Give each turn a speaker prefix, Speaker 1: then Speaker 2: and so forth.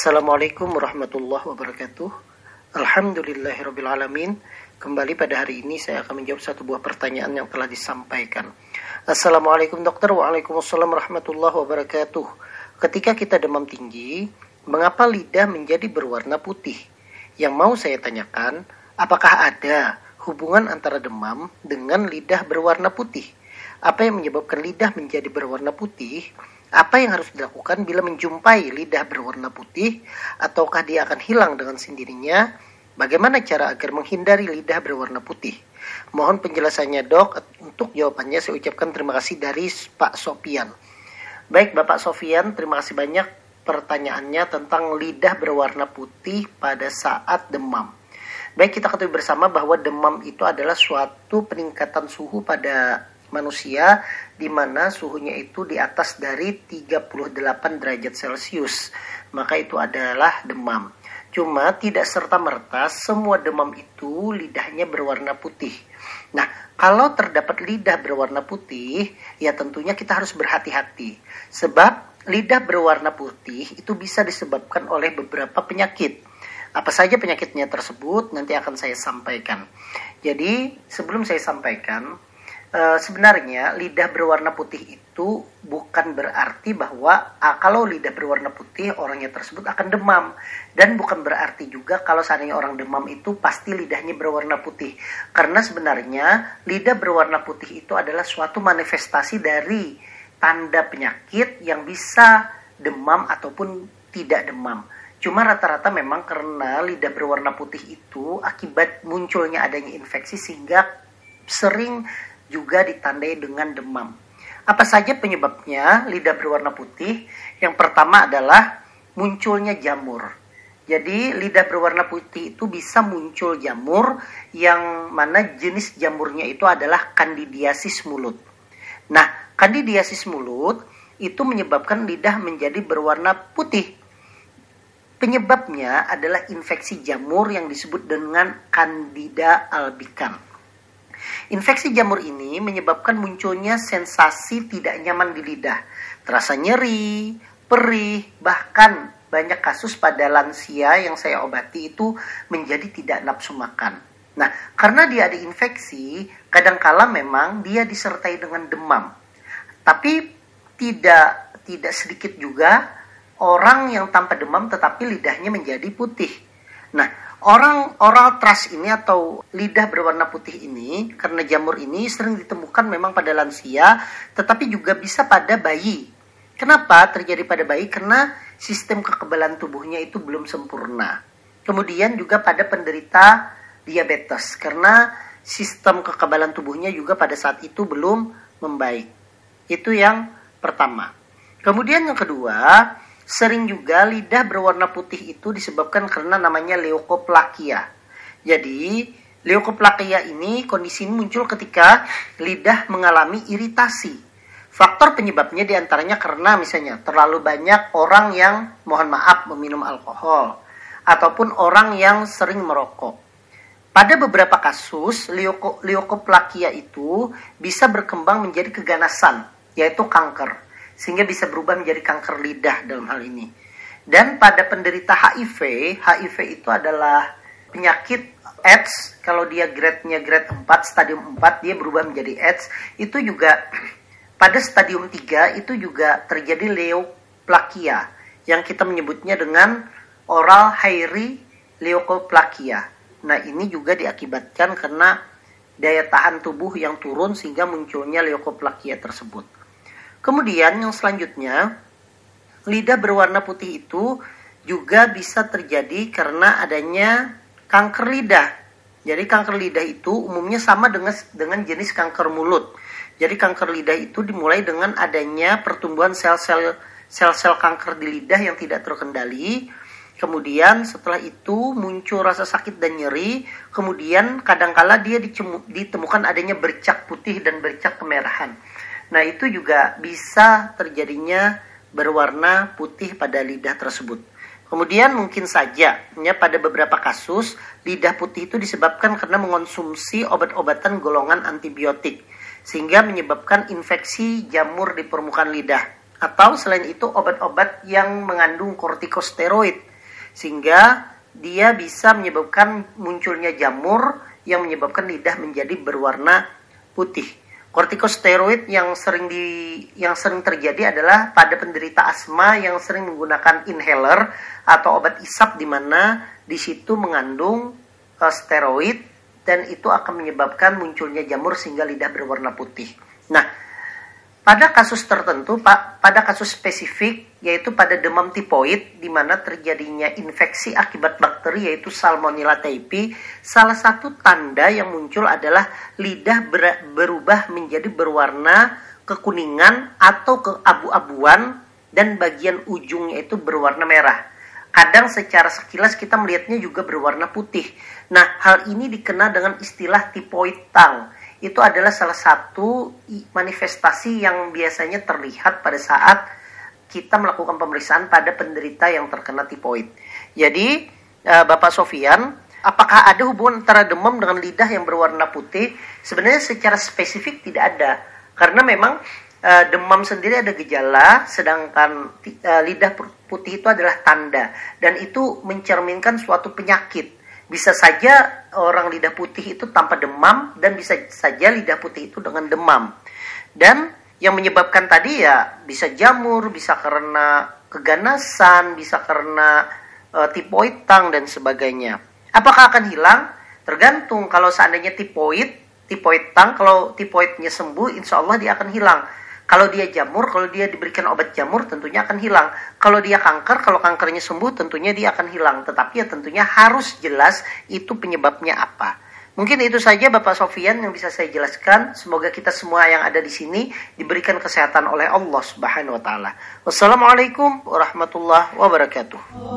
Speaker 1: Assalamualaikum warahmatullahi wabarakatuh. Alhamdulillahirrabbilalamin. Kembali pada hari ini saya akan menjawab satu buah pertanyaan yang telah disampaikan. Assalamualaikum dokter. Waalaikumsalam warahmatullahi wabarakatuh. Ketika kita demam tinggi, mengapa lidah menjadi berwarna putih? Yang mau saya tanyakan, apakah ada hubungan antara demam dengan lidah berwarna putih? Apa yang menyebabkan lidah menjadi berwarna putih? Apa yang harus dilakukan bila menjumpai lidah berwarna putih ataukah dia akan hilang dengan sendirinya? Bagaimana cara agar menghindari lidah berwarna putih? Mohon penjelasannya dok. Untuk jawabannya saya ucapkan terima kasih dari Pak Sofian. Baik Bapak Sofian, terima kasih banyak pertanyaannya tentang lidah berwarna putih pada saat demam. Baik kita ketahui bersama bahwa demam itu adalah suatu peningkatan suhu pada manusia di mana suhunya itu di atas dari 38 derajat Celcius. Maka itu adalah demam. Cuma tidak serta-merta semua demam itu lidahnya berwarna putih. Nah, kalau terdapat lidah berwarna putih, ya tentunya kita harus berhati-hati. Sebab lidah berwarna putih itu bisa disebabkan oleh beberapa penyakit. Apa saja penyakitnya tersebut nanti akan saya sampaikan. Jadi, sebelum saya sampaikan, uh, sebenarnya lidah berwarna putih itu bukan berarti bahwa uh, kalau lidah berwarna putih orangnya tersebut akan demam dan bukan berarti juga kalau seandainya orang demam itu pasti lidahnya berwarna putih karena sebenarnya lidah berwarna putih itu adalah suatu manifestasi dari tanda penyakit yang bisa demam ataupun tidak demam. Cuma rata-rata memang karena lidah berwarna putih itu akibat munculnya adanya infeksi sehingga sering juga ditandai dengan demam. Apa saja penyebabnya lidah berwarna putih? Yang pertama adalah munculnya jamur. Jadi lidah berwarna putih itu bisa muncul jamur yang mana jenis jamurnya itu adalah candidiasis mulut. Nah, candidiasis mulut itu menyebabkan lidah menjadi berwarna putih. Penyebabnya adalah infeksi jamur yang disebut dengan Candida albicans. Infeksi jamur ini menyebabkan munculnya sensasi tidak nyaman di lidah, terasa nyeri, perih, bahkan banyak kasus pada lansia yang saya obati itu menjadi tidak nafsu makan. Nah, karena dia ada infeksi, kadangkala memang dia disertai dengan demam. Tapi tidak tidak sedikit juga orang yang tanpa demam tetapi lidahnya menjadi putih. Nah, Orang oral thrush ini atau lidah berwarna putih ini karena jamur ini sering ditemukan memang pada lansia tetapi juga bisa pada bayi. Kenapa terjadi pada bayi? Karena sistem kekebalan tubuhnya itu belum sempurna. Kemudian juga pada penderita diabetes karena sistem kekebalan tubuhnya juga pada saat itu belum membaik. Itu yang pertama. Kemudian yang kedua, Sering juga lidah berwarna putih itu disebabkan karena namanya leukoplakia. Jadi, leukoplakia ini kondisi ini muncul ketika lidah mengalami iritasi. Faktor penyebabnya di antaranya karena misalnya terlalu banyak orang yang mohon maaf meminum alkohol ataupun orang yang sering merokok. Pada beberapa kasus, leukoplakia itu bisa berkembang menjadi keganasan, yaitu kanker sehingga bisa berubah menjadi kanker lidah dalam hal ini. Dan pada penderita HIV, HIV itu adalah penyakit AIDS, kalau dia grade-nya grade 4, stadium 4, dia berubah menjadi AIDS, itu juga pada stadium 3 itu juga terjadi leoplakia, yang kita menyebutnya dengan oral hairy leukoplakia. Nah, ini juga diakibatkan karena daya tahan tubuh yang turun sehingga munculnya leukoplakia tersebut. Kemudian yang selanjutnya, lidah berwarna putih itu juga bisa terjadi karena adanya kanker lidah. Jadi kanker lidah itu umumnya sama dengan dengan jenis kanker mulut. Jadi kanker lidah itu dimulai dengan adanya pertumbuhan sel-sel sel-sel kanker di lidah yang tidak terkendali. Kemudian setelah itu muncul rasa sakit dan nyeri. Kemudian kadangkala dia ditemukan adanya bercak putih dan bercak kemerahan. Nah, itu juga bisa terjadinya berwarna putih pada lidah tersebut. Kemudian mungkin saja ya pada beberapa kasus lidah putih itu disebabkan karena mengonsumsi obat-obatan golongan antibiotik sehingga menyebabkan infeksi jamur di permukaan lidah atau selain itu obat-obat yang mengandung kortikosteroid sehingga dia bisa menyebabkan munculnya jamur yang menyebabkan lidah menjadi berwarna putih. Kortikosteroid yang sering di yang sering terjadi adalah pada penderita asma yang sering menggunakan inhaler atau obat isap di mana di situ mengandung uh, steroid dan itu akan menyebabkan munculnya jamur sehingga lidah berwarna putih. Nah, pada kasus tertentu, Pak, pada kasus spesifik yaitu pada demam tipoid di mana terjadinya infeksi akibat bakteri yaitu Salmonella typhi, salah satu tanda yang muncul adalah lidah ber berubah menjadi berwarna kekuningan atau keabu-abuan dan bagian ujungnya itu berwarna merah. Kadang secara sekilas kita melihatnya juga berwarna putih. Nah, hal ini dikenal dengan istilah tipoid tongue itu adalah salah satu manifestasi yang biasanya terlihat pada saat kita melakukan pemeriksaan pada penderita yang terkena tipoid. Jadi, uh, Bapak Sofian, apakah ada hubungan antara demam dengan lidah yang berwarna putih? Sebenarnya secara spesifik tidak ada. Karena memang uh, demam sendiri ada gejala, sedangkan uh, lidah putih itu adalah tanda dan itu mencerminkan suatu penyakit bisa saja orang lidah putih itu tanpa demam dan bisa saja lidah putih itu dengan demam. Dan yang menyebabkan tadi ya bisa jamur, bisa karena keganasan, bisa karena uh, tipoid tang dan sebagainya. Apakah akan hilang? Tergantung kalau seandainya tipoid, tipoid tang kalau tipoidnya sembuh insya Allah dia akan hilang. Kalau dia jamur, kalau dia diberikan obat jamur tentunya akan hilang. Kalau dia kanker, kalau kankernya sembuh tentunya dia akan hilang. Tetapi ya tentunya harus jelas itu penyebabnya apa. Mungkin itu saja Bapak Sofian yang bisa saya jelaskan. Semoga kita semua yang ada di sini diberikan kesehatan oleh Allah Subhanahu wa taala. Wassalamualaikum warahmatullahi wabarakatuh.